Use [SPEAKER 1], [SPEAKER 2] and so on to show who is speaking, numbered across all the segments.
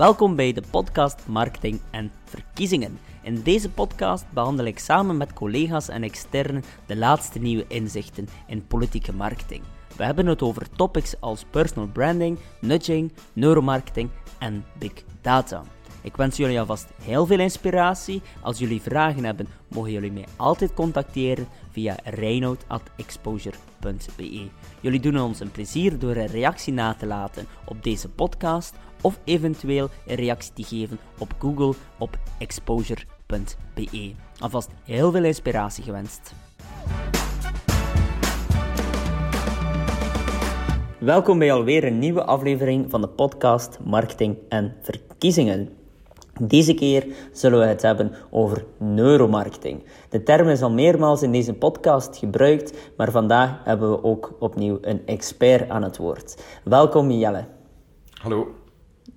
[SPEAKER 1] Welkom bij de podcast Marketing en Verkiezingen. In deze podcast behandel ik samen met collega's en externen de laatste nieuwe inzichten in politieke marketing. We hebben het over topics als personal branding, nudging, neuromarketing en big data. Ik wens jullie alvast heel veel inspiratie. Als jullie vragen hebben, mogen jullie mij altijd contacteren via reinoud.exposure.be. Jullie doen ons een plezier door een reactie na te laten op deze podcast of eventueel een reactie te geven op Google op exposure.be. Alvast heel veel inspiratie gewenst. Welkom bij alweer een nieuwe aflevering van de podcast Marketing en Verkiezingen. Deze keer zullen we het hebben over neuromarketing. De term is al meermaals in deze podcast gebruikt, maar vandaag hebben we ook opnieuw een expert aan het woord. Welkom Jelle.
[SPEAKER 2] Hallo.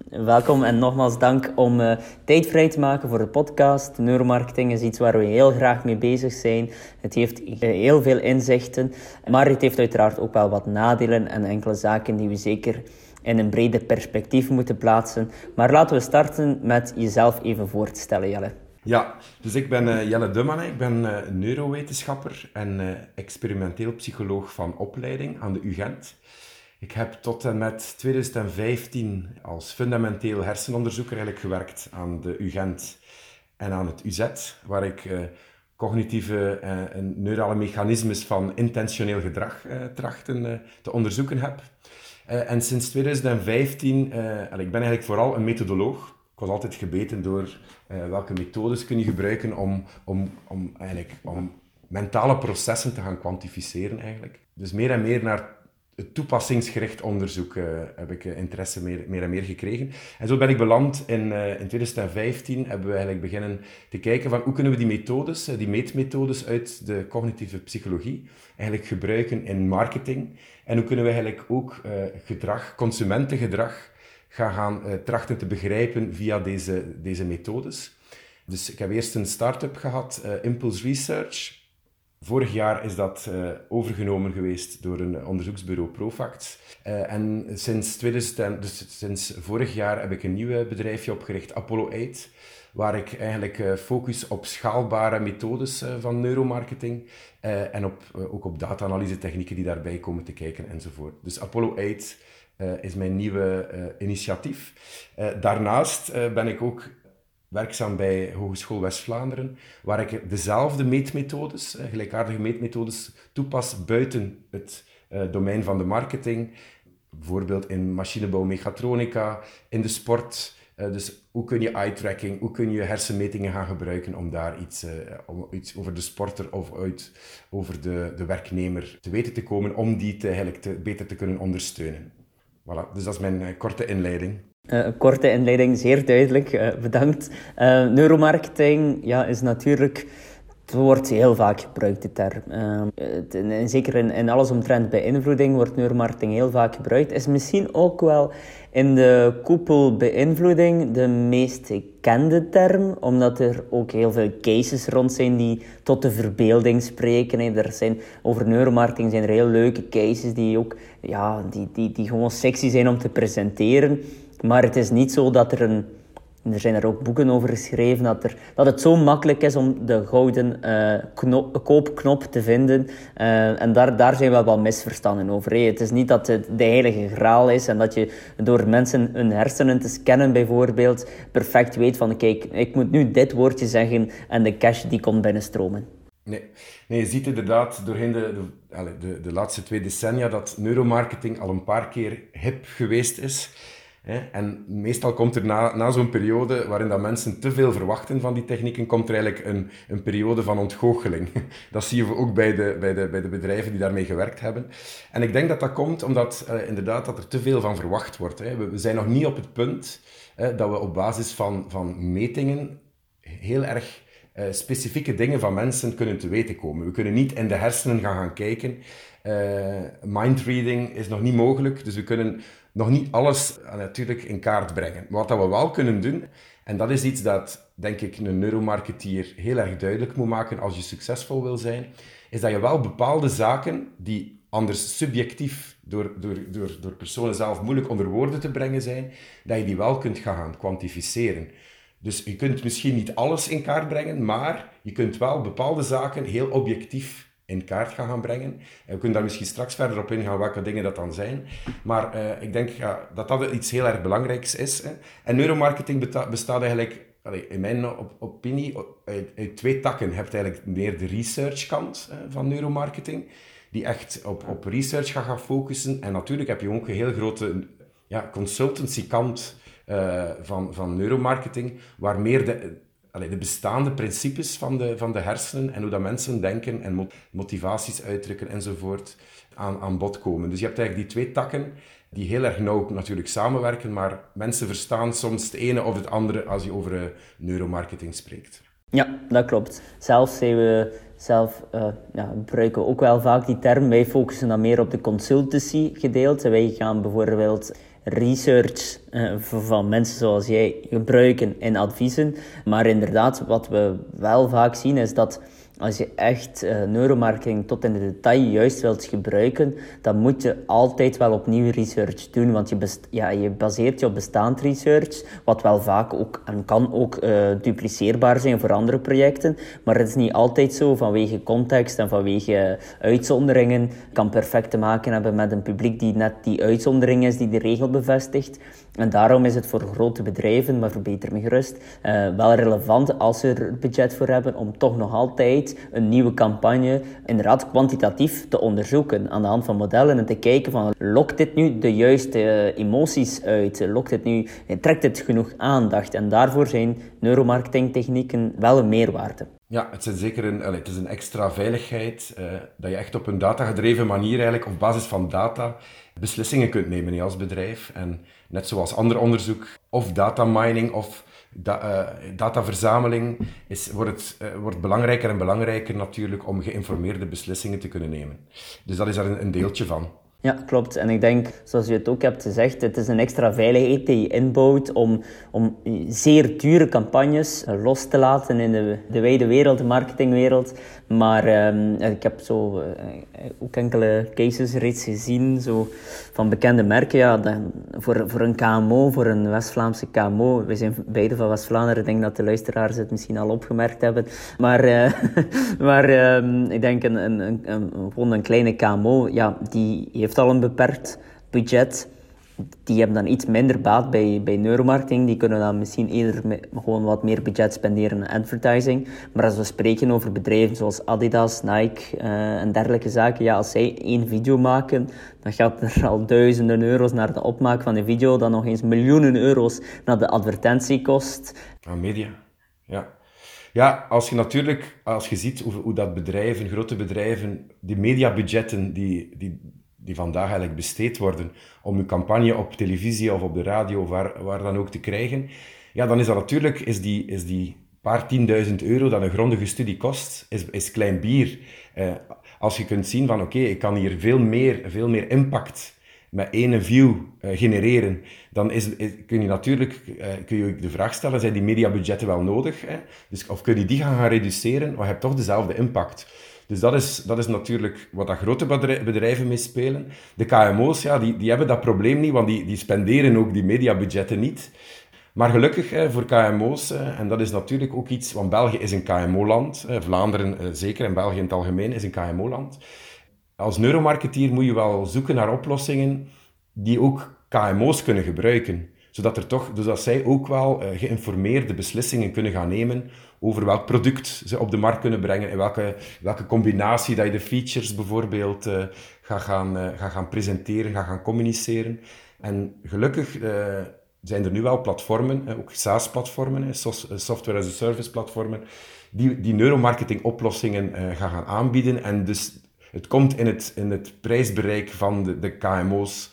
[SPEAKER 1] Welkom en nogmaals dank om uh, tijd vrij te maken voor de podcast. Neuromarketing is iets waar we heel graag mee bezig zijn. Het heeft heel veel inzichten, maar het heeft uiteraard ook wel wat nadelen en enkele zaken die we zeker in een breder perspectief moeten plaatsen. Maar laten we starten met jezelf even voor te stellen, Jelle.
[SPEAKER 2] Ja, dus ik ben uh, Jelle Dummanen, ik ben uh, neurowetenschapper en experimenteel psycholoog van opleiding aan de UGent. Ik heb tot en met 2015 als fundamenteel hersenonderzoeker eigenlijk gewerkt aan de UGent en aan het UZ, waar ik cognitieve en neurale mechanismes van intentioneel gedrag trachten te onderzoeken heb. En sinds 2015, uh, ik ben eigenlijk vooral een methodoloog. Ik was altijd gebeten door welke methodes kun je gebruiken om, om, om, eigenlijk, om mentale processen te gaan kwantificeren eigenlijk. Dus meer en meer naar het toepassingsgericht onderzoek uh, heb ik interesse meer, meer, en meer gekregen. En zo ben ik beland in, uh, in 2015, hebben we eigenlijk beginnen te kijken van hoe kunnen we die methodes, die meetmethodes uit de cognitieve psychologie, eigenlijk gebruiken in marketing. En hoe kunnen we eigenlijk ook gedrag, consumentengedrag, gaan, gaan trachten te begrijpen via deze, deze methodes. Dus ik heb eerst een start-up gehad, Impulse Research, Vorig jaar is dat uh, overgenomen geweest door een onderzoeksbureau Profact. Uh, en sinds, 2000, dus sinds vorig jaar heb ik een nieuw bedrijfje opgericht, Apollo 8, waar ik eigenlijk uh, focus op schaalbare methodes van neuromarketing en op, ook op data-analyse technieken die daarbij komen te kijken enzovoort. Dus Apollo 8 is mijn nieuwe initiatief. daarnaast ben ik ook werkzaam bij Hogeschool West-Vlaanderen, waar ik dezelfde meetmethodes, eh, gelijkaardige meetmethodes, toepas buiten het uh, domein van de marketing. Bijvoorbeeld in machinebouw, mechatronica, in de sport. Uh, dus hoe kun je eye-tracking, hoe kun je hersenmetingen gaan gebruiken om daar iets, om iets over de sporter of uit, over de, de werknemer te weten te komen, om die te, beter te kunnen ondersteunen. Voilà, dus dat is mijn korte inleiding.
[SPEAKER 1] Uh, korte inleiding, zeer duidelijk. Uh, bedankt. Uh, neuromarketing ja, is natuurlijk. Het wordt heel vaak gebruikt, de term. en zeker in, in alles omtrent beïnvloeding wordt neuromarketing heel vaak gebruikt. Is misschien ook wel in de koepel beïnvloeding de meest gekende term, omdat er ook heel veel cases rond zijn die tot de verbeelding spreken. Er zijn, over neuromarketing zijn er heel leuke cases die ook ja, die, die, die gewoon sexy zijn om te presenteren. Maar het is niet zo dat er een... Er zijn er ook boeken over geschreven dat, er, dat het zo makkelijk is om de gouden uh, koopknop te vinden. Uh, en daar, daar zijn wel misverstanden over. Het is niet dat het de heilige graal is en dat je door mensen hun hersenen te scannen bijvoorbeeld perfect weet van kijk, ik moet nu dit woordje zeggen en de cash die komt binnenstromen.
[SPEAKER 2] Nee. nee, je ziet inderdaad doorheen de, de, de, de laatste twee decennia dat neuromarketing al een paar keer hip geweest is. En meestal komt er na, na zo'n periode waarin dat mensen te veel verwachten van die technieken, komt er eigenlijk een, een periode van ontgoocheling. Dat zien we ook bij de, bij, de, bij de bedrijven die daarmee gewerkt hebben. En ik denk dat dat komt omdat uh, inderdaad dat er te veel van verwacht wordt. Hè. We, zijn nog niet op het punt dat we op basis van, van metingen heel erg uh, specifieke dingen van mensen kunnen te weten komen. We kunnen niet in de hersenen gaan gaan kijken. Uh, mindreading is nog niet mogelijk, dus we kunnen nog niet alles uh, natuurlijk in kaart brengen. Maar wat we wel kunnen doen, en dat is iets dat, denk ik, een neuromarketeer heel erg duidelijk moet maken als je succesvol wil zijn, is dat je wel bepaalde zaken die anders subjectief door, door, door, door personen zelf moeilijk onder woorden te brengen zijn, dat je die wel kunt gaan kwantificeren. Dus je kunt misschien niet alles in kaart brengen, maar je kunt wel bepaalde zaken heel objectief in kaart gaan, brengen. En we kunnen daar misschien straks verder op ingaan welke dingen dat dan zijn. Maar uh, ik denk dat dat iets heel erg belangrijks is. Hè. En neuromarketing bestaat eigenlijk, in mijn opinie, uit, uit, twee takken. Je hebt eigenlijk meer de research kant van neuromarketing, die echt op, op research gaat gaan focussen. En natuurlijk heb je ook een heel grote ja, consultancy kant uh, van, van neuromarketing, waar meer de, de bestaande principes van de, van de hersenen en hoe dat mensen denken en motivaties uitdrukken enzovoort aan, aan bod komen. Dus je hebt eigenlijk die twee takken die heel erg nauw natuurlijk samenwerken, maar mensen verstaan soms het ene of het andere als je over uh, neuromarketing spreekt.
[SPEAKER 1] Ja, dat klopt. Zelf we zelf uh, ja, gebruiken ook wel vaak die term. Wij focussen dan meer op de consultancy gedeelte. Wij gaan bijvoorbeeld research uh, van mensen zoals jij gebruiken in adviezen. Maar inderdaad, wat we wel vaak zien is dat als je echt uh, neuromarketing tot in de detail juist wilt gebruiken, dan moet je altijd wel opnieuw research doen. Want je, ja, je baseert je op bestaand research, wat wel vaak ook en kan ook uh, dupliceerbaar zijn voor andere projecten. Maar het is niet altijd zo vanwege context en vanwege uitzonderingen. kan perfect te maken hebben met een publiek die net die uitzondering is die de regel bevestigt. En daarom is het voor grote bedrijven, maar verbeter me gerust, uh, wel relevant als ze er budget voor hebben om toch nog altijd een nieuwe campagne inderdaad kwantitatief te onderzoeken aan de hand van modellen en te kijken van lokt dit nu de juiste emoties uit? Lokt dit nu, trekt dit genoeg aandacht? En daarvoor zijn neuromarketingtechnieken wel een meerwaarde.
[SPEAKER 2] Ja, het is zeker een, het is een extra veiligheid dat je echt op een datagedreven manier eigenlijk op basis van data beslissingen kunt nemen als bedrijf. En net zoals ander onderzoek, of data mining of da, uh, dataverzameling, is, wordt, het, uh, wordt belangrijker en belangrijker natuurlijk om geïnformeerde beslissingen te kunnen nemen. Dus dat is daar een, deeltje van.
[SPEAKER 1] Ja, klopt. En ik denk, zoals je het ook hebt gezegd, het is een extra veiligheid die je inbouwt om, om zeer dure campagnes los te laten in de, de wijde wereld, de marketingwereld. Maar um, ik heb zo uh, ook enkele cases reeds gezien, zo van bekende merken. Ja, dan, voor, voor een KMO, voor een West-Vlaamse KMO, we zijn beide van West-Vlaanderen, ik denk dat de luisteraars het misschien al opgemerkt hebben. Maar, uh, maar um, ik denk een, een, een, een, gewoon een kleine KMO, ja, die heeft al een beperkt budget. Die hebben dan iets minder baat bij, bij neuromarketing. Die kunnen dan misschien eerder gewoon wat meer budget spenderen aan advertising. Maar als we spreken over bedrijven zoals Adidas, Nike uh, en dergelijke zaken, ja, als zij één video maken, dan gaat er al duizenden euro's naar de opmaak van de video, dan nog eens miljoenen euro's naar de advertentie kost.
[SPEAKER 2] Aan media, ja. Ja, als je natuurlijk, als je ziet hoe, hoe dat bedrijven, grote bedrijven, die mediabudgetten die, die die vandaag eigenlijk besteed worden om uw campagne op televisie of op de radio of waar, waar dan ook te krijgen, ja, dan is dat natuurlijk, is die, is die paar tienduizend euro dat een grondige studie kost, is, is klein bier. Eh, als je kunt zien van oké, ik kan hier veel meer, veel meer impact met één view uh, genereren, dan is, kun je natuurlijk uh, kun je de vraag stellen, zijn die mediabudgetten wel nodig? Dus, of kun je die gaan, gaan reduceren, maar je hebt toch dezelfde impact. Dus dat is, dat is natuurlijk wat dat grote bedrijven mee spelen. De KMO's, ja, die, die hebben dat probleem niet, want die, die spenderen ook die mediabudgetten niet. Maar gelukkig voor KMO's, en dat is natuurlijk ook iets, want België is een KMO-land, Vlaanderen eh, zeker en België in het algemeen is een KMO-land. Als neuromarketeer moet je wel zoeken naar oplossingen die ook KMO's kunnen gebruiken zodat, er toch, dus dat zij ook wel uh, geïnformeerde beslissingen kunnen gaan nemen over welk product ze op de markt kunnen brengen, en welke, welke combinatie dat je de features bijvoorbeeld uh, gaat, gaan, gaat gaan presenteren, gaat gaan communiceren. En gelukkig zijn er nu wel platformen, ook SaaS-platformen, software as a service platformen, die, die neuromarketing oplossingen gaan gaan aanbieden. En dus het komt in het, in het prijsbereik van de, de KMO's,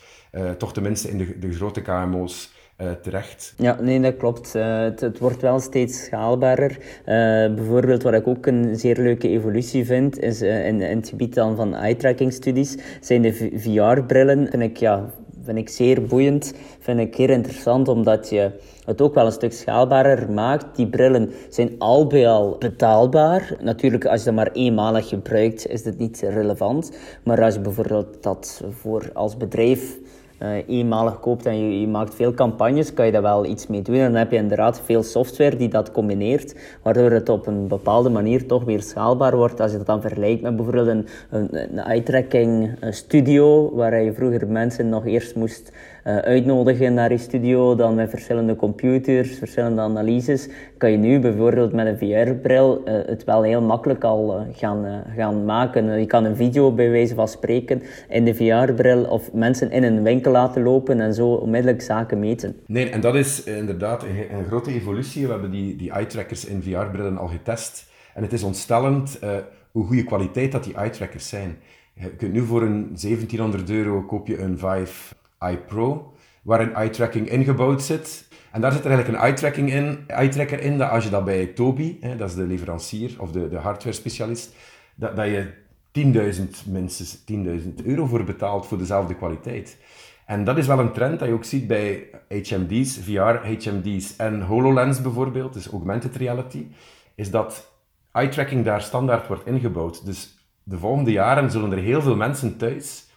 [SPEAKER 2] toch tenminste in de, de grote KMO's, uh, terecht.
[SPEAKER 1] Ja, nee, dat klopt. Uh, het, wordt wel steeds schaalbaarder. Uh, bijvoorbeeld, wat ik ook een zeer leuke evolutie vind, is in, in het gebied dan van eye-tracking studies, zijn de VR-brillen. Vind ik ja, vind ik zeer boeiend, vind ik heel interessant, omdat je het ook wel een stuk schaalbaarder maakt. Die brillen zijn al bij al betaalbaar. Natuurlijk, als je dat maar eenmalig gebruikt, is dit niet relevant. Maar als je bijvoorbeeld dat voor als bedrijf uh, eenmalig koopt en je, je, maakt veel campagnes, kan je daar wel iets mee doen. En dan heb je inderdaad veel software die dat combineert, waardoor het op een bepaalde manier toch weer schaalbaar wordt. Als je dat dan vergelijkt met bijvoorbeeld een, een, een eye-tracking studio, waar je vroeger mensen nog eerst moest uh, uitnodigen naar je studio, dan met verschillende computers, verschillende analyses, kan je nu bijvoorbeeld met een VR-bril uh, het wel heel makkelijk al uh, gaan, gaan maken. je kan een video bij wijze van spreken in de VR-bril of mensen in een winkel laten lopen en zo onmiddellijk zaken meten.
[SPEAKER 2] Nee, en dat is inderdaad een, een grote evolutie. We hebben die, die eye-trackers in VR-brillen al getest. En het is ontstellend hoe goede kwaliteit dat die eye-trackers zijn. Je kunt nu voor een 1700 euro koop je een Vive iPro, waarin eye-tracking ingebouwd zit. En daar zit er eigenlijk een eye-tracking in, eye-tracker in, dat als je dat bij Toby, hè, dat is de leverancier of de, de hardware-specialist, dat, dat je 10.000 minstens 10.000 euro voor betaalt voor dezelfde kwaliteit. En dat is wel een trend dat je ook ziet bij HMD's, VR, HMD's en HoloLens bijvoorbeeld, dus augmented reality, is dat eye-tracking daar standaard wordt ingebouwd. Dus de volgende jaren zullen er heel veel mensen thuis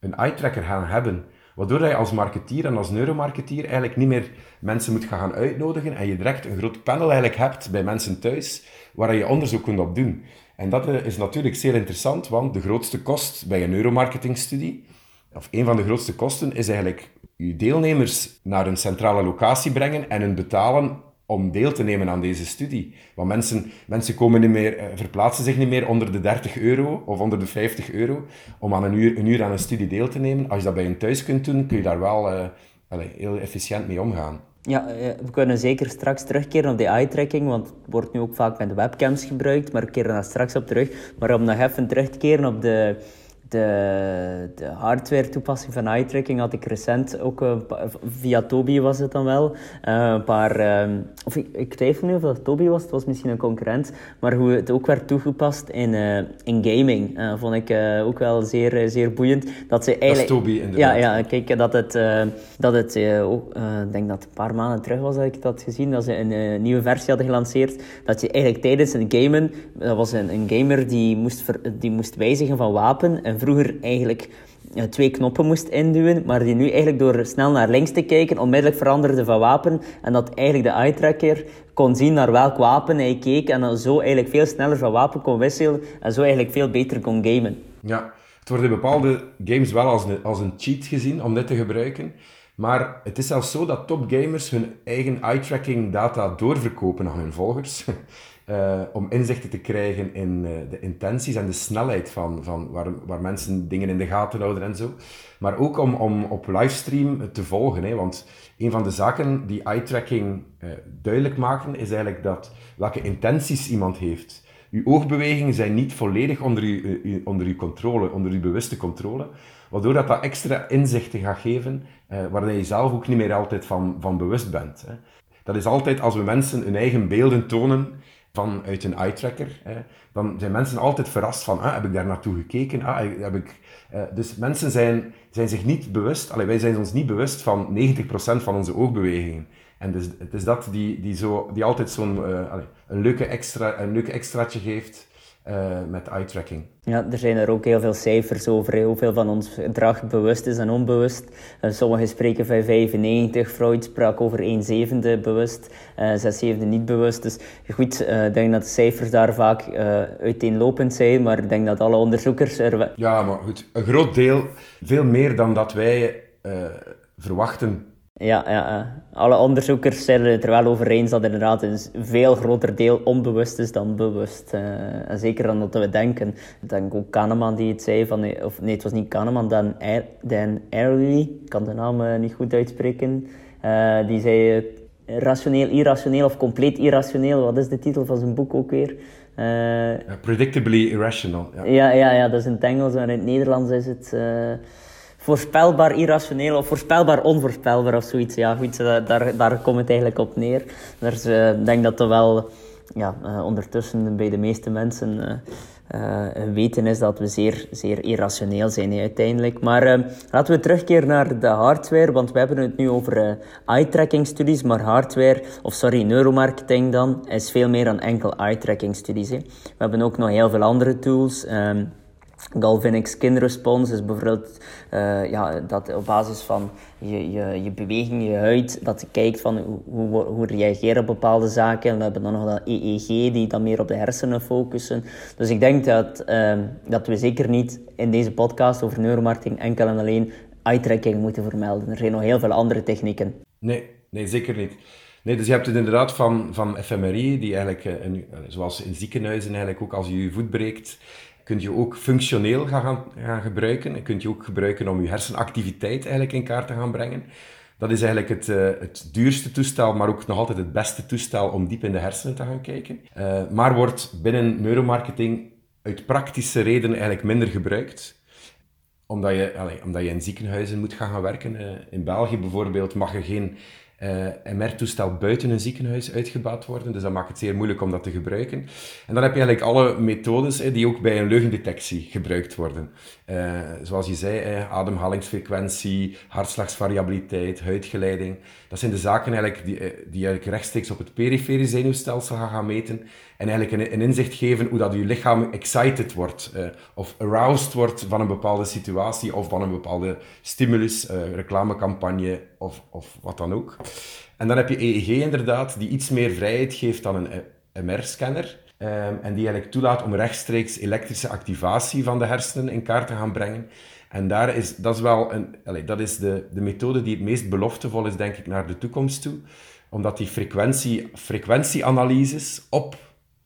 [SPEAKER 2] een eye-tracker gaan hebben Waardoor je als marketeer en als neuromarketeer eigenlijk niet meer mensen moet gaan uitnodigen en je direct een groot panel eigenlijk hebt bij mensen thuis waar je onderzoek kunt op doen. En dat eh, is natuurlijk zeer interessant, want de grootste kost bij een neuromarketingstudie, of een van de grootste kosten, is eigenlijk je deelnemers naar een centrale locatie brengen en hun betalen om deel te nemen aan deze studie. Want mensen, mensen komen niet meer, eh, verplaatsen zich niet meer onder de 30 euro of onder de 50 euro om aan een uur, een uur aan een studie deel te nemen. Als je dat bij je thuis kunt doen, kun je daar wel allez, heel efficiënt mee omgaan.
[SPEAKER 1] Ja, eh, we kunnen zeker straks terugkeren op die eye-tracking, want het wordt nu ook vaak met webcams gebruikt, maar we keren daar straks op terug. Maar om nog even terug te keren op de, de, de hardware-toepassing van eye-tracking had ik recent ook, uh, via Toby was het dan wel, uh, een paar... Uh, of ik, ik, twijfel nu of dat Toby was, het was misschien een concurrent, maar hoe het ook werd toegepast in, in gaming, vond ik ook wel zeer, zeer boeiend.
[SPEAKER 2] Dat ze eigenlijk... Dat is Toby inderdaad.
[SPEAKER 1] Ja, ja kijk, dat het, dat het ook, ik denk dat het een paar maanden terug was dat ik dat gezien, dat ze een nieuwe versie hadden gelanceerd, dat je eigenlijk tijdens het gamen, dat was een, een gamer die moest, ver, die moest wijzigen van wapen en vroeger eigenlijk eh, twee knoppen moest induwen, maar die nu eigenlijk door snel naar links te kijken onmiddellijk veranderde van wapen en dat eigenlijk de eye-tracker kon zien naar welk wapen hij keek en dan zo eigenlijk veel sneller van wapen kon wisselen en zo eigenlijk veel beter kon gamen.
[SPEAKER 2] Ja, het wordt in bepaalde games wel als een, als een cheat gezien om dit te gebruiken. Maar het is zelfs zo dat topgamers hun eigen eye-tracking data doorverkopen aan hun volgers. Uh, om inzichten te krijgen in uh, de intenties en de snelheid van, van waar, waar mensen dingen in de gaten houden en zo. Maar ook om, om op livestream te volgen. Hè? Want een van de zaken die eye-tracking uh, duidelijk maken, is eigenlijk dat welke intenties iemand heeft. Uw oogbewegingen zijn niet volledig onder uw, onder uw controle, onder uw bewuste controle. Waardoor dat, dat extra inzichten gaat geven, waar je zelf ook niet meer altijd van, van bewust bent. Hè? Dat is altijd als we mensen hun eigen beelden tonen, vanuit een eye-tracker, dan zijn mensen altijd verrast van, ah, heb ik daar naartoe gekeken? Ah, heb ik, uh, dus mensen zijn, zijn zich niet bewust, allee, wij zijn ons niet bewust van 90% van onze oogbewegingen. En dus, het is dat die, die, zo, die altijd zo'n uh, een, leuke extra, een leuke extraatje geeft uh, met eye-tracking.
[SPEAKER 1] Ja, er zijn er ook heel veel cijfers over hoeveel van ons gedrag bewust is en onbewust. Uh, sommigen spreken van 95, Freud sprak over 1 zevende bewust, uh, 6 zevende niet bewust. Dus goed, ik denk dat de cijfers daar vaak uiteenlopend zijn, maar ik denk dat alle onderzoekers er...
[SPEAKER 2] Ja, maar goed, een groot deel, veel meer dan dat wij verwachten
[SPEAKER 1] ja, ja, alle onderzoekers zijn het er wel over eens dat inderdaad een veel groter deel onbewust is dan bewust. Uh, en zeker dan dat we denken. Ik denk ook Kahneman die het zei, van, of nee, het was niet Kahneman, Dan, Dan Ariely, ik kan de naam uh, niet goed uitspreken. Uh, die zei rationeel, irrationeel of compleet irrationeel. Wat is de titel van zijn boek ook weer?
[SPEAKER 2] Ja, predictably irrational.
[SPEAKER 1] Ja. ja. Ja, ja, dat is in het Engels, maar in het Nederlands is het voorspelbaar irrationeel of voorspelbaar onvoorspelbaar of zoiets. Ja, goed, daar, daar komt het eigenlijk op neer. Dus ik denk dat er wel ja, ondertussen bij de meeste mensen weten is dat we zeer, zeer irrationeel zijn uiteindelijk. Maar laten we terugkeren naar de hardware, want we hebben het nu over eye-tracking studies, maar hardware, of sorry, neuromarketing dan, is veel meer dan enkel eye-tracking studies. We hebben ook nog heel veel andere tools. Ehm, Galvanic Skin Response is bijvoorbeeld uh, ja, dat op basis van je, je, je beweging, je huid, dat je kijkt van hoe, hoe, hoe reageren bepaalde zaken. En we hebben dan nog dat EEG, die dan meer op de hersenen focussen. Dus ik denk dat, uh, dat we zeker niet in deze podcast over neuromarketing enkel en alleen eye-tracking moeten vermelden. Er zijn nog heel veel andere technieken.
[SPEAKER 2] Nee, nee zeker niet. Nee, dus je hebt het inderdaad van, van fMRI, die eigenlijk, uh, zoals in ziekenhuizen eigenlijk ook als je je voet breekt, kun je ook functioneel gaan, gaan gebruiken. En kun je ook gebruiken om je hersenactiviteit eigenlijk in kaart te gaan brengen. Dat is eigenlijk het, uh, het duurste toestel, maar ook nog altijd het beste toestel om diep in de hersenen te gaan kijken. Uh, maar wordt binnen neuromarketing uit praktische redenen eigenlijk minder gebruikt. Omdat je, allez, omdat je in ziekenhuizen moet gaan, gaan werken. Uh, in België bijvoorbeeld mag je geen uh, eh, MR-toestel buiten een ziekenhuis uitgebouwd worden. Dus dat maakt het zeer moeilijk om dat te gebruiken. En dan heb je eigenlijk alle methodes die ook bij een leugendetectie gebruikt worden. Uh, zoals je zei, ademhalingsfrequentie, hartslagsvariabiliteit, huidgeleiding. Dat zijn de zaken eigenlijk die, eh, die eigenlijk rechtstreeks op het perifere zenuwstelsel gaan, gaan meten. En eigenlijk een, een, inzicht geven hoe dat je lichaam excited wordt. Uh, of aroused wordt van een bepaalde situatie of van een bepaalde stimulus, reclamecampagne of, of wat dan ook. En dan heb je EEG inderdaad, die iets meer vrijheid geeft dan een MR-scanner. Um, en die eigenlijk toelaat om rechtstreeks elektrische activatie van de hersenen in kaart te gaan brengen. En daar is, dat is wel een, dat is de, de methode die het meest beloftevol is, denk ik, naar de toekomst toe. Omdat die frequentie, frequentieanalyses op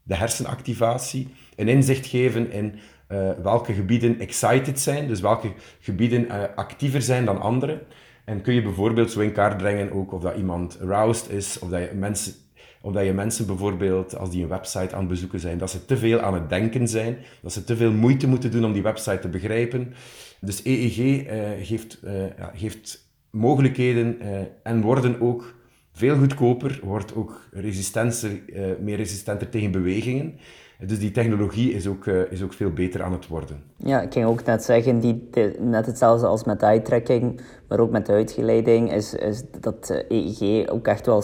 [SPEAKER 2] de hersenactivatie een inzicht geven in uh, welke gebieden excited zijn, dus welke gebieden uh, actiever zijn dan andere. En kun je bijvoorbeeld zo in kaart brengen ook of dat iemand aroused is, of dat je mensen je mensen bijvoorbeeld, als die een website aan het bezoeken zijn, dat ze te veel aan het denken zijn, dat ze te veel moeite moeten doen om die website te begrijpen. Dus EEG uh, geeft, uh, ja, geeft mogelijkheden en worden ook veel goedkoper, wordt ook resistenter, meer resistenter tegen bewegingen. Dus die technologie is ook, uh, is ook veel beter aan het worden.
[SPEAKER 1] Ja, ik ging ook net zeggen, die, net hetzelfde als met eye-tracking, maar ook met huidgeleiding, is, is dat EEG ook echt wel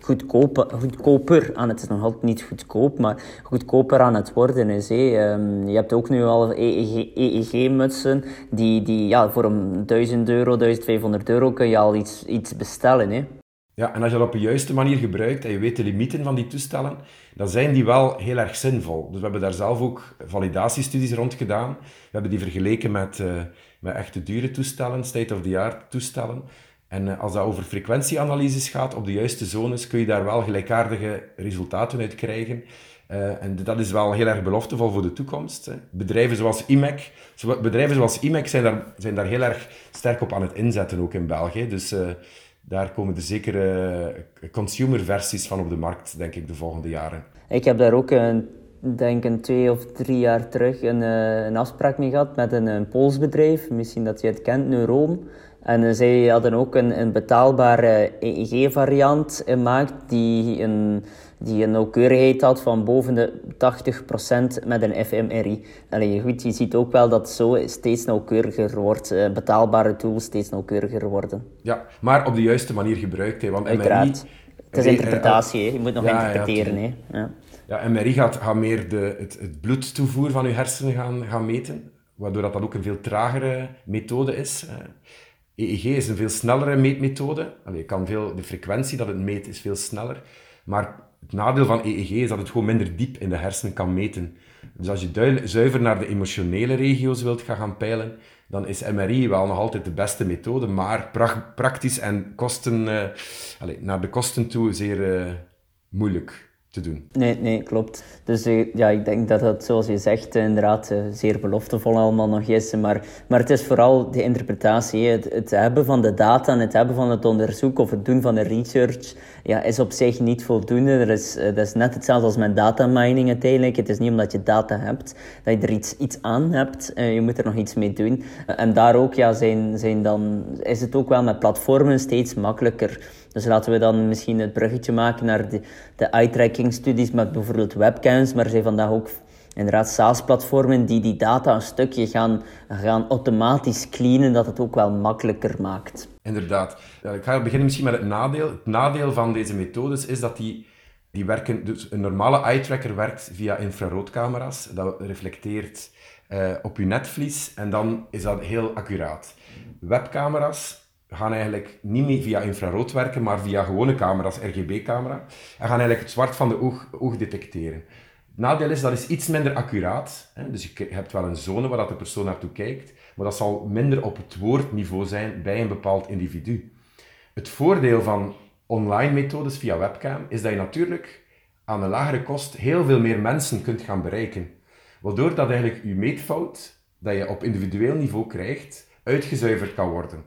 [SPEAKER 1] goedkoper, goedkoper aan het is nog altijd niet goedkoop, maar goedkoper aan het worden is. Um, je hebt ook nu al EEG-mutsen, e die, die ja, voor een 1000 euro, 1500 euro kun je al iets, iets bestellen.
[SPEAKER 2] Ja, en als je dat op de juiste manier gebruikt en je weet de limieten van die toestellen, dan zijn die wel heel erg zinvol. Dus we hebben daar zelf ook validatiestudies rond gedaan. We hebben die vergeleken met, uh, met echte dure toestellen, state-of-the-art toestellen. En uh, als dat over frequentieanalyses gaat op de juiste zones, kun je daar wel gelijkaardige resultaten uit krijgen. Uh, en dat is wel heel erg beloftevol voor de toekomst. Hè. Bedrijven zoals IMEC, bedrijven zoals IMEC zijn daar, zijn daar heel erg sterk op aan het inzetten, ook in België. Dus daar komen er zeker uh, consumerversies van op de markt, denk ik, de volgende jaren.
[SPEAKER 1] Ik heb daar ook, een, denk een twee of drie jaar terug, een, uh, een afspraak mee gehad met een, een Pools bedrijf. Misschien dat je het kent, Neuroom. En zij hadden ook een, een betaalbare EEG-variant gemaakt die een die een nauwkeurigheid had van boven de 80% met een fMRI. Allee, goed, je ziet ook wel dat zo steeds nauwkeuriger wordt. Uh, betaalbare tools steeds nauwkeuriger worden.
[SPEAKER 2] Ja, maar op de juiste manier gebruikt. Hè, want
[SPEAKER 1] Uiteraard. MRI... Het is interpretatie, hè. je moet nog ja, interpreteren. Ja, hè. Ja.
[SPEAKER 2] ja, MRI gaat, gaat meer de, het, het bloedtoevoer van je hersenen gaan, gaan meten, waardoor dat, dat ook een veel tragere methode is. EEG is een veel snellere meetmethode. Allee, kan veel, de frequentie dat het meet is veel sneller. Maar het nadeel van EEG is dat het gewoon minder diep in de hersenen kan meten. Dus als je zuiver naar de emotionele regio's wilt gaan, gaan peilen, dan is MRI wel nog altijd de beste methode, maar praktisch en kosten, uh, allez, naar de kosten toe zeer uh, moeilijk te doen.
[SPEAKER 1] Nee, nee, klopt. Dus uh, ja, ik denk dat het, zoals je zegt, inderdaad zeer beloftevol allemaal nog is. Maar, maar het is vooral de interpretatie. Het, het hebben van de data en het hebben van het onderzoek of het doen van de research ja, is op zich niet voldoende. Er is, dat is net hetzelfde als met data mining uiteindelijk. Het is niet omdat je data hebt dat je er iets, iets aan hebt. je moet er nog iets mee doen. en daar ook ja, zijn, zijn dan, is het ook wel met platformen steeds makkelijker Dus laten we dan misschien het bruggetje maken naar de, de eye-tracking studies met bijvoorbeeld webcams, maar zijn vandaag ook inderdaad SaaS-platformen die die data een stukje gaan, gaan automatisch cleanen, dat het ook wel makkelijker maakt.
[SPEAKER 2] Inderdaad. Ik ga beginnen misschien met het nadeel. Het nadeel van deze methodes is dat die, die werken... Dus een normale eye-tracker werkt via infraroodcamera's. Dat reflecteert uh, op je netvlies en dan is dat heel accuraat. Webcamera's gaan eigenlijk niet meer via infrarood werken, maar via gewone camera's, RGB-camera, en gaan eigenlijk het zwart van de oog, oog detecteren. Nadeel is, dat is iets minder accuraat. Hè? Dus je hebt wel een zone waar dat de persoon naartoe kijkt, maar dat zal minder op het woordniveau zijn bij een bepaald individu. Het voordeel van online methodes via webcam is dat je natuurlijk aan een lagere kost heel veel meer mensen kunt gaan bereiken. Waardoor dat eigenlijk je meetfout, dat je op individueel niveau krijgt, uitgezuiverd kan worden.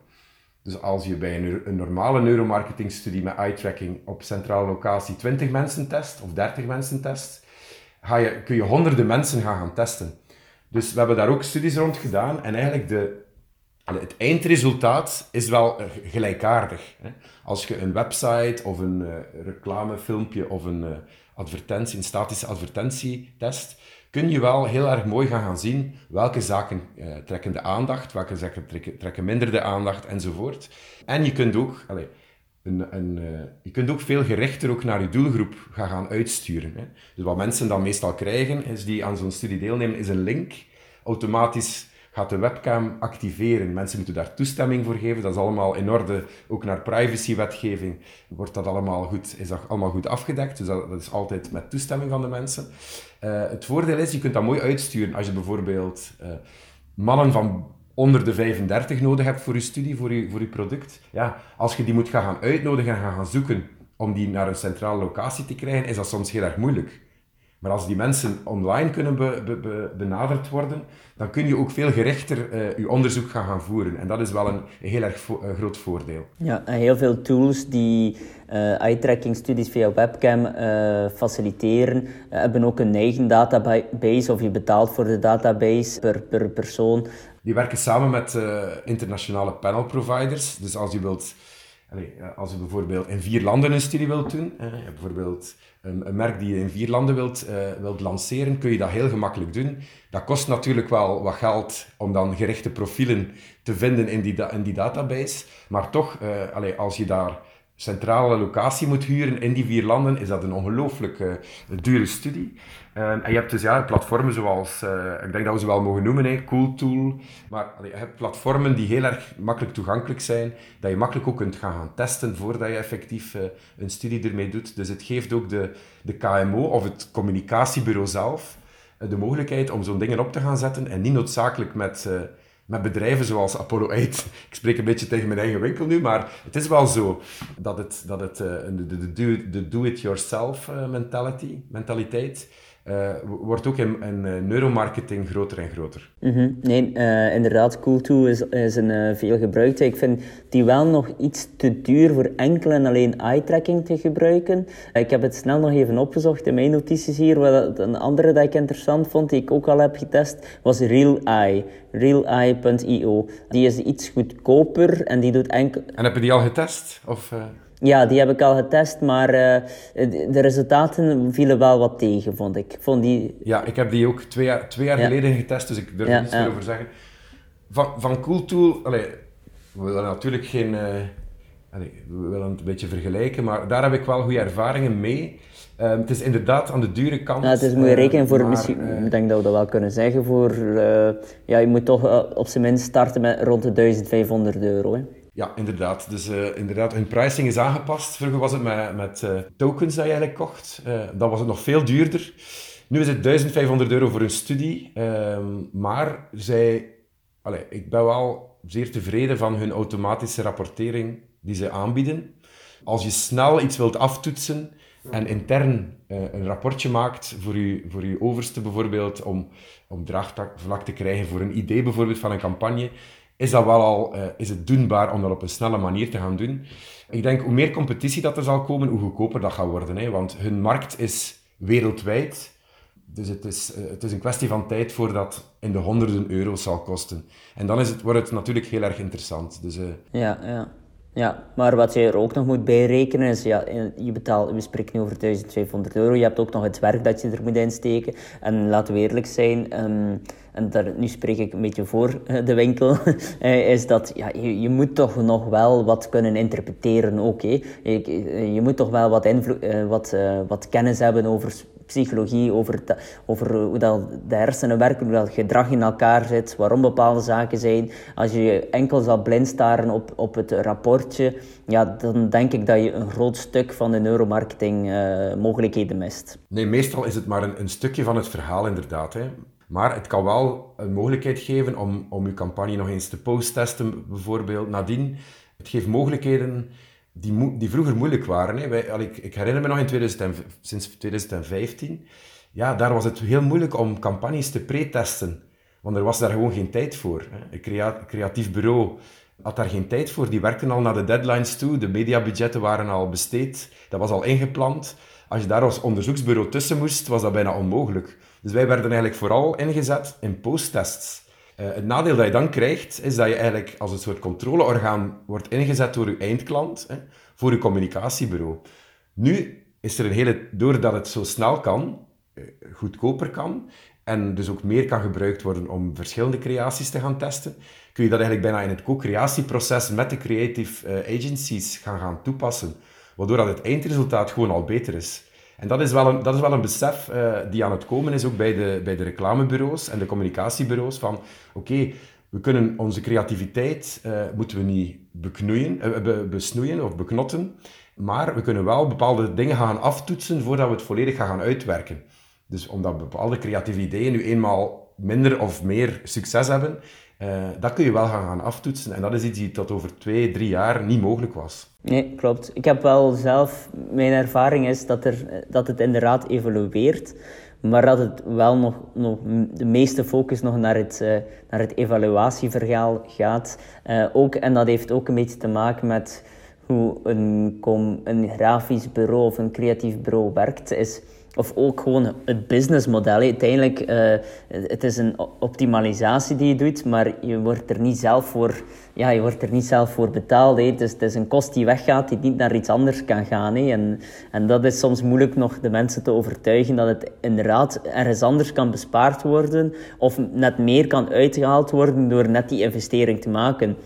[SPEAKER 2] Dus als je bij een, een normale neuromarketingstudie met eye-tracking op centrale locatie 20 mensen test of 30 mensen test, ga je, kun je honderden mensen gaan, testen. Dus we hebben daar ook studies rond gedaan en eigenlijk de, het eindresultaat is wel gelijkaardig. Als je een website of een uh, reclamefilmpje of een uh, advertentie, een statische advertentie test, kun je wel heel erg mooi gaan, gaan zien welke zaken uh, trekken de aandacht, welke zaken trekken, trekken minder de aandacht enzovoort. En je kunt ook, allez, een, een, uh, je kunt ook veel gerichter ook naar je doelgroep gaan, gaan uitsturen. Hè. Dus wat mensen dan meestal krijgen, is die aan zo'n studie deelnemen, is een link automatisch gaat de webcam activeren. Mensen moeten daar toestemming voor geven. Dat is allemaal in orde. Ook naar privacywetgeving wordt dat allemaal goed, is dat allemaal goed afgedekt. Dus dat is altijd met toestemming van de mensen. Uh, het voordeel is, je kunt dat mooi uitsturen. Als je bijvoorbeeld uh, mannen van onder de 35 nodig hebt voor je studie, voor je, voor product. Ja, als je die moet gaan uitnodigen en gaan, gaan zoeken om die naar een centrale locatie te krijgen, is dat soms heel erg moeilijk. Maar als die mensen online kunnen be, be, benaderd worden, dan kun je ook veel gerichter uh, je onderzoek gaan, gaan voeren. En dat is wel een, heel erg groot voordeel.
[SPEAKER 1] Ja, en heel veel tools die uh, eye-tracking studies via webcam faciliteren, hebben ook een eigen database of je betaalt voor de database per, per persoon.
[SPEAKER 2] Die werken samen met internationale panel providers. Dus als je wilt als je bijvoorbeeld in vier landen een studie wilt doen, bijvoorbeeld een, merk die je in vier landen wilt, uh, wilt lanceren, kun je dat heel gemakkelijk doen. Dat kost natuurlijk wel wat geld om dan gerichte profielen te vinden in die, in die database. Maar toch, uh, als je daar centrale locatie moet huren in die vier landen, is dat een ongelooflijk uh, dure studie. Um, en je hebt dus ja, platformen zoals, uh, ik denk dat we ze wel mogen noemen, hè, Cooltool. Maar je hebt platformen die heel erg makkelijk toegankelijk zijn, dat je makkelijk ook kunt gaan, testen voordat je effectief uh, een studie ermee doet. Dus het geeft ook de, de KMO of het communicatiebureau zelf de mogelijkheid om zo'n dingen op te gaan zetten en niet noodzakelijk met met bedrijven zoals Apollo 8. Ik spreek een beetje tegen mijn eigen winkel nu, maar het is wel zo dat het, dat het uh, de, de, de do-it-yourself mentality, mentaliteit uh, wordt ook in, in uh, neuromarketing groter en groter.
[SPEAKER 1] Mm -hmm. Nee, uh, inderdaad, Cool2 is, is een veel gebruikte. Ik vind die wel nog iets te duur voor enkel en alleen eye-tracking te gebruiken. ik heb het snel nog even opgezocht in mijn notities hier. Wat een andere dat ik interessant vond, die ik ook al heb getest, was Real Eye. RealEye.io. Die is iets goedkoper en die doet enkel...
[SPEAKER 2] En heb je die al getest? Of,
[SPEAKER 1] ja, die heb ik al getest, maar uh, de resultaten vielen wel wat tegen, vond ik. Vond die...
[SPEAKER 2] Ja, ik heb die ook twee jaar, twee jaar geleden getest, dus ik durf er niets meer over zeggen. Van, van Cooltool, allee, we willen natuurlijk geen... Uh, allee, we willen het een beetje vergelijken, maar daar heb ik wel goede ervaringen mee. Um, het is inderdaad aan de dure kant.
[SPEAKER 1] Ja, het is moet je rekenen voor, maar, misschien, ik denk dat we dat wel kunnen zeggen, voor, ja, je moet toch op zijn minst starten met rond de 1500 euro. Hè.
[SPEAKER 2] Ja, inderdaad. Dus uh, inderdaad, hun pricing is aangepast. Vroeger was het met, met uh, tokens dat je eigenlijk kocht. Uh, dan was het nog veel duurder. Nu is het 1500 euro voor een studie. Ehm, maar zij, allez, ik ben wel zeer tevreden van hun automatische rapportering die ze aanbieden. Als je snel iets wilt aftoetsen en intern een rapportje maakt voor je, voor overste bijvoorbeeld, om, om draagvlak te krijgen voor een idee bijvoorbeeld van een campagne, is dat wel al uh, is het doenbaar om dat op een snelle manier te gaan doen. Ik denk, hoe meer competitie dat er zal komen, hoe goedkoper dat gaat worden. Hè? Want hun markt is wereldwijd. Dus het is, uh, het is een kwestie van tijd voordat in de honderden euro's zal kosten. En dan is het, wordt het natuurlijk heel erg interessant. Dus, uh...
[SPEAKER 1] Ja, ja. Ja, maar wat je er ook nog moet bijrekenen is, ja, je betaalt, we spreken nu over 1500 euro, je hebt ook nog het werk dat je er moet insteken. En laten we eerlijk zijn, um, en daar, nu spreek ik een beetje voor eh, de winkel, eh, is dat ja, je, je moet toch nog wel wat kunnen interpreteren ook. Je, je, moet toch wel wat, wat, wat kennis hebben over psychologie, over, over hoe dat de hersenen werken, hoe dat gedrag in elkaar zit, waarom bepaalde zaken zijn. Als je enkel zal blind staren op, op het rapportje, ja, dan denk ik dat je een groot stuk van de neuromarketing mogelijkheden mist.
[SPEAKER 2] Nee, meestal is het maar een, een stukje van het verhaal inderdaad. Hè. Maar het kan wel een mogelijkheid geven om, om je campagne nog eens te post-testen, bijvoorbeeld nadien. Het geeft mogelijkheden die, die vroeger moeilijk waren. Hè. Wij, ik, ik, herinner me nog in 2000, sinds 2015, ja, daar was het heel moeilijk om campagnes te pre-testen. Want er was daar gewoon geen tijd voor. Hè. Een creatief bureau had daar geen tijd voor. Die werkten al naar de deadlines toe. De mediabudgetten waren al besteed. Dat was al ingepland. Als je daar als onderzoeksbureau tussen moest, was dat bijna onmogelijk. Dus wij werden eigenlijk vooral ingezet in posttests. Uh, het nadeel dat je dan krijgt, is dat je eigenlijk als een soort controleorgaan wordt ingezet door je eindklant, hè, voor je communicatiebureau. Nu is er een hele, doordat het zo snel kan, uh, goedkoper kan, en dus ook meer kan gebruikt worden om verschillende creaties te gaan testen, kun je dat eigenlijk bijna in het co-creatieproces met de creative uh, agencies gaan, gaan toepassen, waardoor dat het eindresultaat gewoon al beter is. En dat is wel een, dat is wel een besef uh, die aan het komen is, ook bij de, bij de reclamebureaus en de communicatiebureaus, van oké, we kunnen onze creativiteit, uh, moeten we niet beknoeien, be, besnoeien of beknotten, maar we kunnen wel bepaalde dingen gaan aftoetsen voordat we het volledig gaan uitwerken. Dus omdat bepaalde creatieve ideeën nu eenmaal minder of meer succes hebben, uh, dat kun je wel gaan, gaan aftoetsen. En dat is iets die tot over twee, drie jaar niet mogelijk was.
[SPEAKER 1] Nee, klopt. Ik heb wel zelf... Mijn ervaring is dat, er, dat het inderdaad evolueert. Maar dat het wel nog, nog de meeste focus nog naar het, uh, naar het evaluatieverhaal gaat. Uh, ook, en dat heeft ook een beetje te maken met hoe een, een grafisch bureau of een creatief bureau werkt. Is of ook gewoon het businessmodel. Uiteindelijk, uh, het is een optimalisatie die je doet, maar je wordt er niet zelf voor, ja, je wordt er niet zelf voor betaald. Dus het is een kost die weggaat, die niet naar iets anders kan gaan. En, en dat is soms moeilijk nog de mensen te overtuigen dat het inderdaad ergens anders kan bespaard worden of net meer kan uitgehaald worden door net die investering te maken.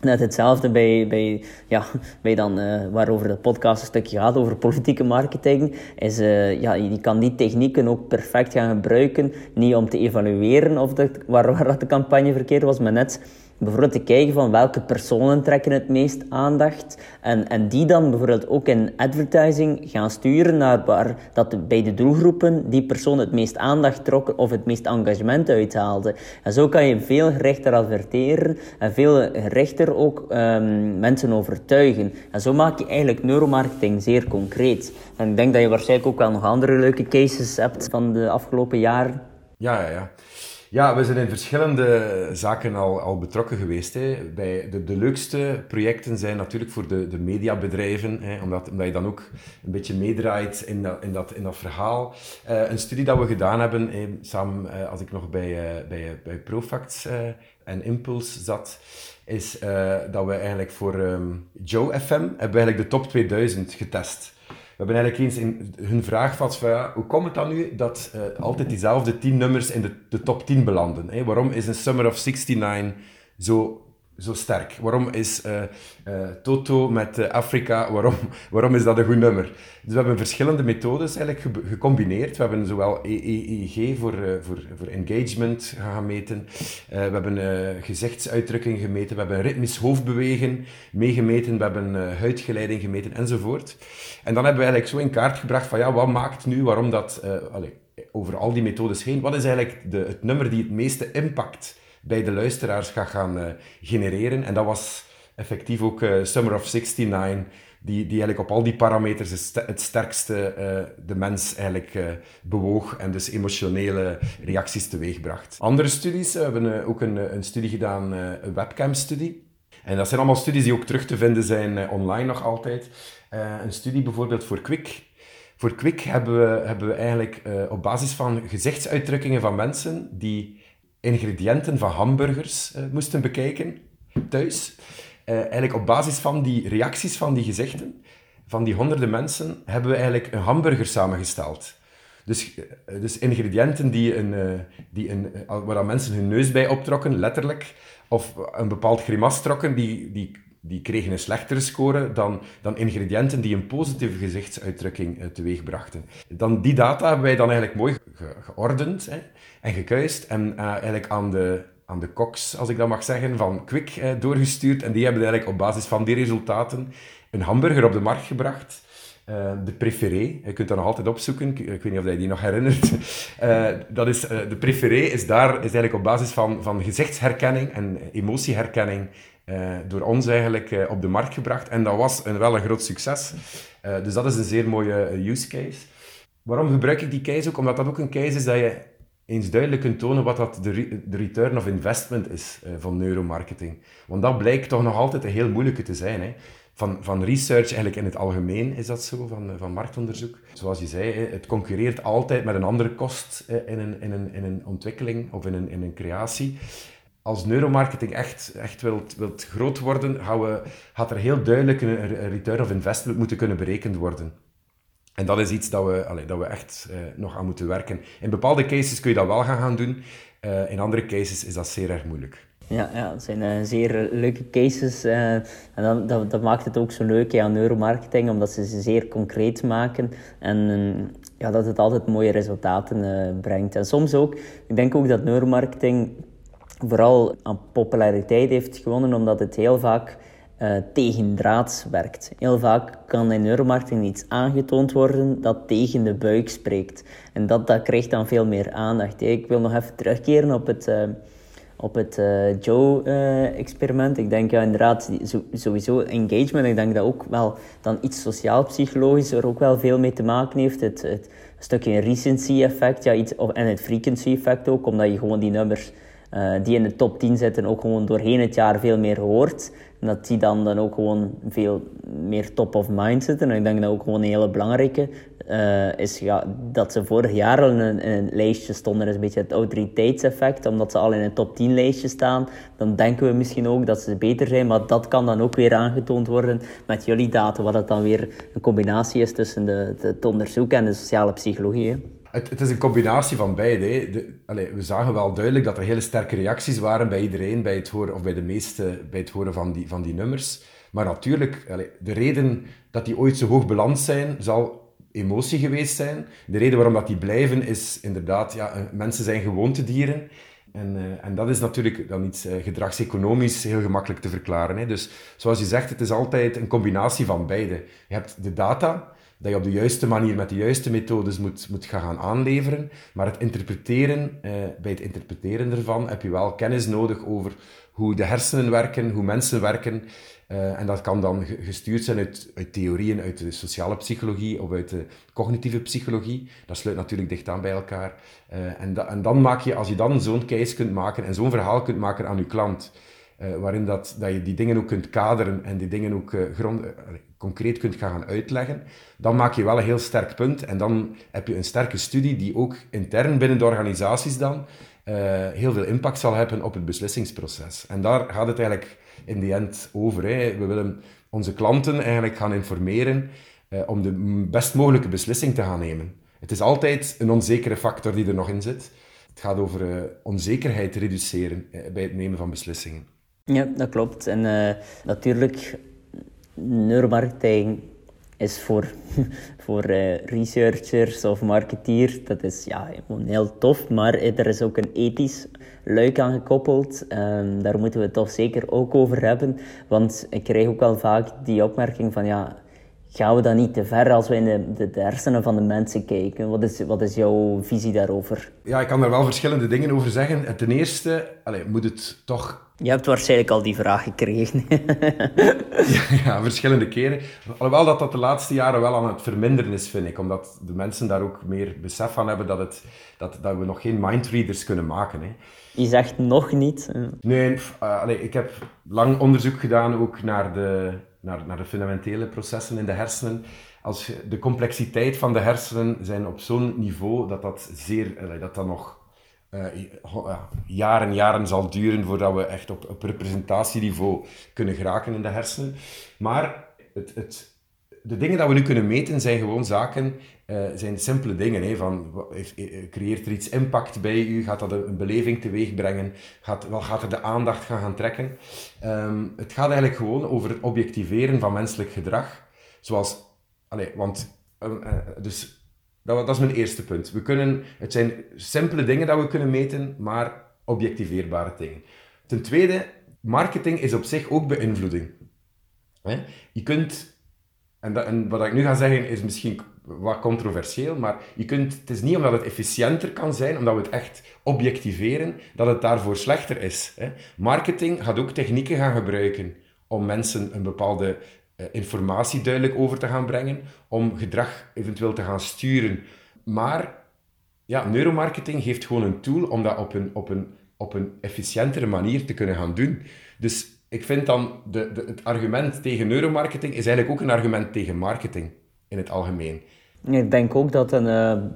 [SPEAKER 1] Net hetzelfde bij, bij, ja, bij dan, uh, waarover de podcast een stukje gaat, over politieke marketing. Is, uh, ja, je kan die technieken ook perfect gaan gebruiken. Niet om te evalueren of de, waar, waar dat de campagne verkeerd was, maar net bijvoorbeeld te kijken van welke personen trekken het meest aandacht. En, en die dan bijvoorbeeld ook in advertising gaan sturen naar waar dat bij de doelgroepen die persoon het meest aandacht trok of het meest engagement uithaalde. En zo kan je veel gerichter adverteren en veel gerichter ook um, mensen overtuigen. En zo maak je eigenlijk neuromarketing zeer concreet. En ik denk dat je waarschijnlijk ook wel nog andere leuke cases hebt van de afgelopen jaren.
[SPEAKER 2] Ja, ja, ja. Ja, we zijn in verschillende zaken al, al betrokken geweest. Hè. Bij de, de leukste projecten zijn natuurlijk voor de, de mediabedrijven, hè, omdat, omdat je dan ook een beetje meedraait in dat, in dat, in dat verhaal. Uh, een studie dat we gedaan hebben, hè, samen uh, als ik nog bij, uh, bij, bij Profacts en Impulse zat, is dat we eigenlijk voor um, Joe FM hebben eigenlijk de top 2000 getest. We hebben eigenlijk eens in hun vraag van, ja, hoe komt het dan nu dat uh, altijd diezelfde tien nummers in de, de top 10 belanden? Hè? Waarom is een Summer of 69 zo zo sterk? Waarom is uh, Toto met uh, Afrika, waarom, waarom is dat een goed nummer? Dus we hebben verschillende methodes eigenlijk ge gecombineerd. We hebben zowel EEG voor, voor, voor engagement gaan meten. we hebben gezichtsuitdrukking gemeten. We hebben ritmisch hoofdbewegen meegemeten. We hebben huidgeleiding gemeten enzovoort. En dan hebben we eigenlijk zo in kaart gebracht van ja, wat maakt nu, waarom dat, allez, over al die methodes heen, wat is eigenlijk de, het nummer die het meeste impact bij de luisteraars gaat gaan uh, genereren. En dat was effectief ook uh, Summer of 69, die, die eigenlijk op al die parameters het, sterkste uh, de mens eigenlijk bewoog en dus emotionele reacties teweegbracht. Andere studies, we hebben ook een, een studie gedaan, een webcam-studie. En dat zijn allemaal studies die ook terug te vinden zijn online nog altijd. een studie bijvoorbeeld voor Quick, voor Quick hebben we, hebben we eigenlijk op basis van gezichtsuitdrukkingen van mensen die ingrediënten van hamburgers uh, moesten bekijken thuis. eigenlijk op basis van die reacties van die gezichten, van die honderden mensen, hebben we eigenlijk een hamburger samengesteld. Dus, dus ingrediënten die een, die een, waar mensen hun neus bij optrokken, letterlijk, of een bepaald grimas trokken, die, die die kregen een slechtere score dan, dan ingrediënten die een positieve gezichtsuitdrukking uh, teweeg brachten. Dan die data hebben wij dan eigenlijk mooi geordend hè, en gekuist en uh, eigenlijk aan de, aan de koks, als ik dat mag zeggen, van Quick uh, doorgestuurd. En die hebben eigenlijk op basis van die resultaten een hamburger op de markt gebracht. de Préféré, je kunt dat nog altijd opzoeken, ik, weet niet of je die nog herinnert. dat is, de Préféré is daar is eigenlijk op basis van, van gezichtsherkenning en emotieherkenning uh, door ons eigenlijk uh, op de markt gebracht. En dat was een, wel een groot succes. Uh, dus dat is een zeer mooie use case. Waarom gebruik ik die case ook? Omdat dat ook een case is dat je eens duidelijk kunt tonen wat dat de return of investment is van neuromarketing. Want dat blijkt toch nog altijd een heel moeilijke te zijn. Hè? Van, van research, eigenlijk in het algemeen is dat zo, van, van marktonderzoek. Zoals je zei, het concurreert altijd met een andere kost in een, in een, in een ontwikkeling of in een, in een creatie als neuromarketing echt, echt wilt, wilt groot worden, gaan gaat er heel duidelijk een return of investment moeten kunnen berekend worden. En dat is iets dat we, dat we echt uh, nog aan moeten werken. In bepaalde cases kun je dat wel gaan, gaan doen. Uh, in andere cases is dat zeer erg moeilijk.
[SPEAKER 1] Ja, ja dat zijn uh, zeer leuke cases. en dan, dat, dat maakt het ook zo leuk aan neuromarketing, omdat ze ze zeer concreet maken. En ja, dat het altijd mooie resultaten brengt. En soms ook, ik denk ook dat neuromarketing vooral aan populariteit heeft gewonnen omdat het heel vaak uh, tegendraads werkt. Heel vaak kan in neuromarketing iets aangetoond worden dat tegen de buik spreekt. En dat, dat krijgt dan veel meer aandacht. Ik wil nog even terugkeren op het, uh, op het uh, Joe-experiment. ik denk ja, inderdaad, sowieso engagement. Ik denk dat ook wel dan iets sociaal-psychologisch er ook wel veel mee te maken heeft. Het, het stukje recency-effect ja, iets, en het frequency-effect ook, omdat je gewoon die nummers uh, die in de top 10 zitten ook gewoon doorheen het jaar veel meer hoort. En dat die dan, dan ook gewoon veel meer top of mind zitten. En ik denk dat ook gewoon een hele belangrijke uh, is ja, dat ze vorig jaar al in een, een lijstje stonden. Dat is een beetje het autoriteitseffect. Omdat ze al in een top 10 lijstje staan, dan denken we misschien ook dat ze beter zijn. Maar dat kan dan ook weer aangetoond worden met jullie data. Wat het dan weer een combinatie is tussen de, de, het onderzoek en de sociale psychologie. Hè.
[SPEAKER 2] Het, is een combinatie van beide. De, allez, we zagen wel duidelijk dat er hele sterke reacties waren bij iedereen bij het horen, of bij de meeste bij het horen van die, van die nummers. Maar natuurlijk, de reden dat die ooit zo hoog beland zijn, zal emotie geweest zijn. De reden waarom dat die blijven is inderdaad, ja, eh, mensen zijn gewoontedieren. En, uh, en dat is natuurlijk dan iets uh, gedragseconomisch heel gemakkelijk te verklaren. Hè. Dus zoals je zegt, het is altijd een combinatie van beide. Je hebt de data, dat je op de juiste manier met de juiste methodes moet, moet gaan aanleveren. Maar het interpreteren, eh, bij het interpreteren ervan heb je wel kennis nodig over hoe de hersenen werken, hoe mensen werken. Uh, en dat kan dan gestuurd zijn uit, uit, theorieën uit de sociale psychologie of uit de cognitieve psychologie. Dat sluit natuurlijk dicht aan bij elkaar. Uh, en, en, dan maak je, als je dan zo'n case kunt maken en zo'n verhaal kunt maken aan je klant, uh, waarin dat, dat je die dingen ook kunt kaderen en die dingen ook grond, concreet kunt gaan uitleggen, dan maak je wel een heel sterk punt. En dan heb je een sterke studie die ook intern binnen de organisaties dan heel veel impact zal hebben op het beslissingsproces. En daar gaat het eigenlijk in de end over. Hè. We willen onze klanten eigenlijk gaan informeren om de best mogelijke beslissing te gaan nemen. Het is altijd een onzekere factor die er nog in zit. Het gaat over onzekerheid reduceren bij het nemen van beslissingen.
[SPEAKER 1] Ja, dat klopt. En natuurlijk neuromarketing is voor, voor uh, researchers of marketeers, dat is ja, heel tof, maar er is ook een ethisch luik aan gekoppeld. Um, daar moeten we het toch zeker ook over hebben, want ik krijg ook wel vaak die opmerking van ja, gaan we dan niet te ver als we in de, de, de, hersenen van de mensen kijken? Wat is, wat is jouw visie daarover?
[SPEAKER 2] Ja, ik kan daar wel verschillende dingen over zeggen. Ten eerste allez, moet het toch
[SPEAKER 1] je hebt waarschijnlijk al die vraag gekregen.
[SPEAKER 2] ja, ja, verschillende keren. Alhoewel dat dat de laatste jaren wel aan het verminderen is, vind ik. Omdat de mensen daar ook meer besef van hebben dat, het, dat, dat we nog geen mindreaders kunnen maken. Hè.
[SPEAKER 1] Je zegt nog niet.
[SPEAKER 2] Nee, uh, ik heb lang onderzoek gedaan ook naar de, naar, naar de fundamentele processen in de hersenen. Als de complexiteit van de hersenen zijn op zo'n niveau dat dat zeer, dat dat nog jaren en jaren zal duren voordat we echt op, op representatieniveau kunnen geraken in de hersenen. Maar het, het, de dingen dat we nu kunnen meten zijn gewoon zaken, uh, zijn simpele dingen. Hè, van, creëert er iets impact bij u? Gaat dat een beleving teweeg brengen? Gaat, wel, gaat er de aandacht gaan, gaan trekken? Ehm, het gaat eigenlijk gewoon over het objectiveren van menselijk gedrag. Zoals, allez, want, uh, dus dat, is mijn eerste punt. We kunnen, het zijn simpele dingen dat we kunnen meten, maar objectiveerbare dingen. Ten tweede, marketing is op zich ook beïnvloeding. Je kunt, en, dat, en, wat ik nu ga zeggen is misschien wat controversieel, maar je kunt, het is niet omdat het efficiënter kan zijn, omdat we het echt objectiveren, dat het daarvoor slechter is. Marketing gaat ook technieken gaan gebruiken om mensen een bepaalde informatie duidelijk over te gaan brengen, om gedrag eventueel te gaan sturen. Maar ja, neuromarketing geeft gewoon een tool om dat op een, op een, op een efficiëntere manier te kunnen gaan doen. Dus ik vind dan, de, de, het argument tegen neuromarketing is eigenlijk ook een argument tegen marketing in het algemeen.
[SPEAKER 1] Ik denk ook dat een, uh,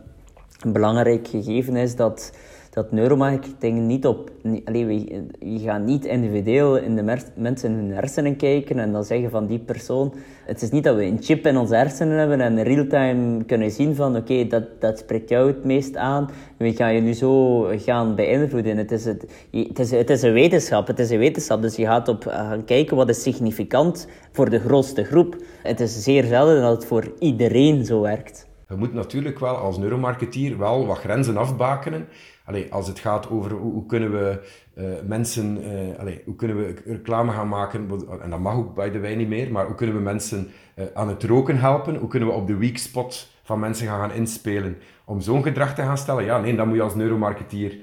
[SPEAKER 1] een belangrijk gegeven is dat dat neuromarketing niet op... Allee, we, we gaan niet individueel in de mensen in hun hersenen kijken en dan zeggen van die persoon... Het is niet dat we een chip in onze hersenen hebben en real-time kunnen zien van oké, dat, dat spreekt jou het meest aan. We gaan je nu zo gaan beïnvloeden. Het is, het, het, is, het is een wetenschap, het is een wetenschap. Dus je gaat op gaan kijken wat is significant voor de grootste groep. Het is zeer zelden dat het voor iedereen zo werkt.
[SPEAKER 2] Je moet natuurlijk wel als neuromarketeer wel wat grenzen afbakenen allee, als het gaat over hoe, kunnen we uh, mensen, uh, hoe kunnen we reclame gaan maken, en dat mag ook bij de wijn niet meer, maar hoe kunnen we mensen uh, aan het roken helpen? Hoe kunnen we op de weak spot van mensen gaan, gaan inspelen om zo'n gedrag te gaan stellen? Ja, nee, dan moet je als neuromarketeer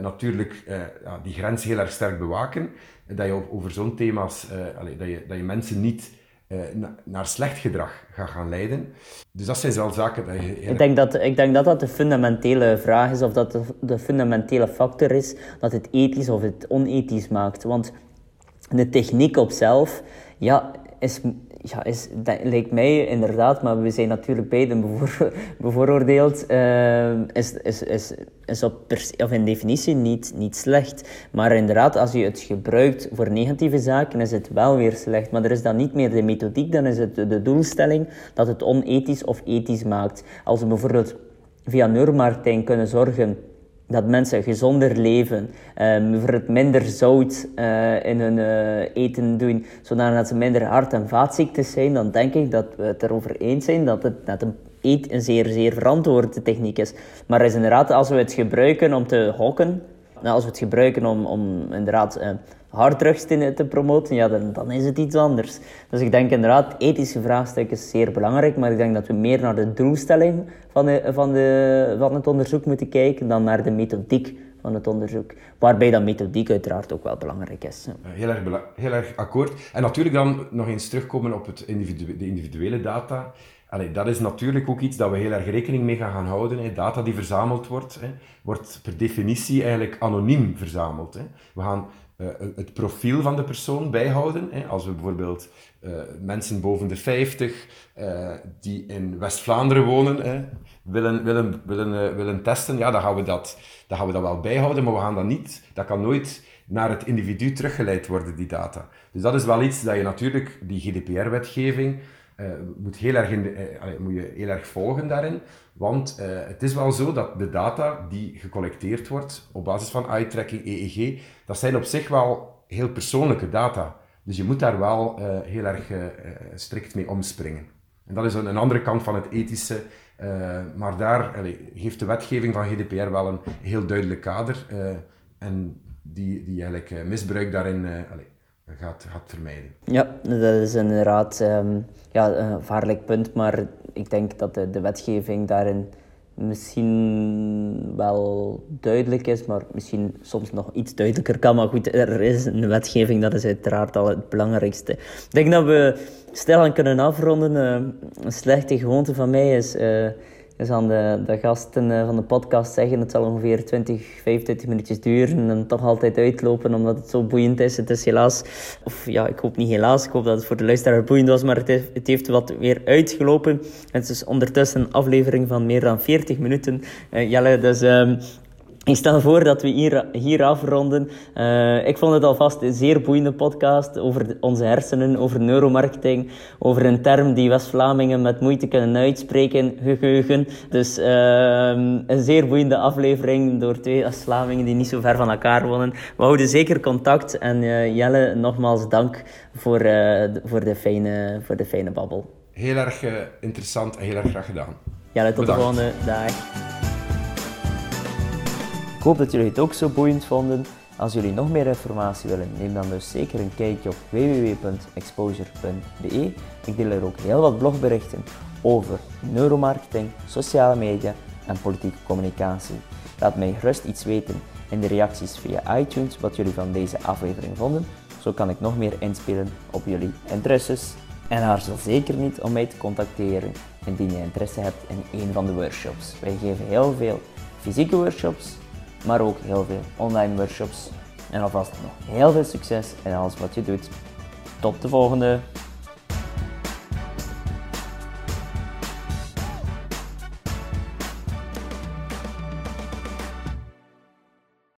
[SPEAKER 2] natuurlijk ja, die grens heel erg sterk bewaken. Dat je over zo'n thema's, allee, dat, je, dat je mensen niet uh, naar slecht gedrag gaat gaan leiden. Dus dat zijn wel zaken dat je...
[SPEAKER 1] Ik, denk dat, ik denk dat dat de fundamentele vraag is, of dat de, de fundamentele factor is, dat het ethisch of het onethisch maakt. Want de techniek op zelf, ja, is, ja, is, dat lijkt mij inderdaad, maar we zijn natuurlijk beiden bevoor, bevooroordeeld, uh, is, is, is, is op of in definitie niet, niet slecht. Maar inderdaad, als je het gebruikt voor negatieve zaken, is het wel weer slecht. Maar er is dan niet meer de methodiek, dan is het de doelstelling dat het onethisch of ethisch maakt. Als we bijvoorbeeld via neuromarketing kunnen zorgen dat mensen gezonder leven, um, voor het minder zout uh, in hun uh, eten doen, zodat ze minder hart- en vaatziektes zijn, dan denk ik dat we het erover eens zijn dat het net een, eet een zeer, zeer verantwoorde techniek is. Maar is inderdaad, als we het gebruiken om te hokken, als we het gebruiken om, om inderdaad uh, harddrugs te, te promoten, ja, dan, is het iets anders. Dus ik denk inderdaad, ethische vraagstuk is zeer belangrijk, maar ik denk dat we meer naar de doelstelling van, de, van, de, van het onderzoek moeten kijken dan naar de methodiek van het onderzoek. Waarbij dat methodiek uiteraard ook wel belangrijk is.
[SPEAKER 2] Heel erg, heel erg akkoord. En natuurlijk dan nog eens terugkomen op het individu de individuele data. Allee, dat is natuurlijk ook iets dat we heel erg rekening mee gaan houden. Hè. Data die verzameld wordt, hè, wordt per definitie eigenlijk anoniem verzameld. Hè. We gaan uh, het profiel van de persoon bijhouden. Hè. Als we bijvoorbeeld uh, mensen boven de 50 uh, eh, die in West-Vlaanderen wonen hè, willen, willen, willen, willen testen, ja, dan, gaan we dat, dan gaan we dat wel bijhouden, maar we gaan dat niet, dat kan nooit naar het individu teruggeleid worden, die data. Dus dat is wel iets dat je natuurlijk, die GDPR-wetgeving, uh, moet, heel erg de, uh, moet je heel erg volgen daarin. Want uh, het is wel zo dat de data die gecollecteerd wordt op basis van eye-tracking, EEG, dat zijn op zich wel heel persoonlijke data. Dus je moet daar wel heel erg strikt mee omspringen. En dat is een, andere kant van het ethische. maar daar heeft de wetgeving van GDPR wel een heel duidelijk kader. en die, die eigenlijk misbruik daarin gaat, gaat vermijden.
[SPEAKER 1] Ja, dat is inderdaad um, ja, een gevaarlijk punt, maar ik denk dat de, wetgeving daarin misschien wel duidelijk is, maar misschien soms nog iets duidelijker kan. Maar goed, er is een wetgeving, dat is uiteraard al het belangrijkste. Ik denk dat we stilaan kunnen afronden. Uh, een slechte gewoonte van mij is... Uh, dus aan de, de gasten eh, van de podcast zeggen, het zal ongeveer 20, 25 minuutjes duren en toch altijd uitlopen omdat het zo boeiend is. Het is helaas, of ja, ik hoop niet helaas, ik hoop dat het voor de luisteraar boeiend was, maar het heeft, het heeft wat weer uitgelopen. Het is ondertussen een aflevering van meer dan 40 minuten, uh, Jelle, dus... Um, Ik stel voor dat we hier, hier afronden. Uh, ik vond het alvast een zeer boeiende podcast over onze hersenen, over neuromarketing, over een term die West-Vlamingen met moeite kunnen uitspreken, geheugen. Dus uh, een zeer boeiende aflevering door twee West-Vlamingen die niet zo ver van elkaar wonen. We houden zeker contact en uh, Jelle, nogmaals dank voor, voor, de, fijne, voor de fijne babbel.
[SPEAKER 2] Heel erg interessant en heel erg graag gedaan.
[SPEAKER 1] Jelle, tot
[SPEAKER 2] Bedankt.
[SPEAKER 1] de volgende dag. Ik hoop dat jullie het ook zo boeiend vonden. Als jullie nog meer informatie willen, neem dan dus zeker een kijkje op www.exposure.be. Ik deel er ook heel wat blogberichten over neuromarketing, sociale media en politieke communicatie. Laat mij gerust iets weten in de reacties via iTunes wat jullie van deze aflevering vonden. Zo kan ik nog meer inspelen op jullie interesses. En aarzel zeker niet om mij te contacteren indien je interesse hebt in een van de workshops. Wij geven heel veel fysieke workshops maar ook heel veel online workshops. En alvast nog heel veel succes in alles wat je doet. Tot de volgende!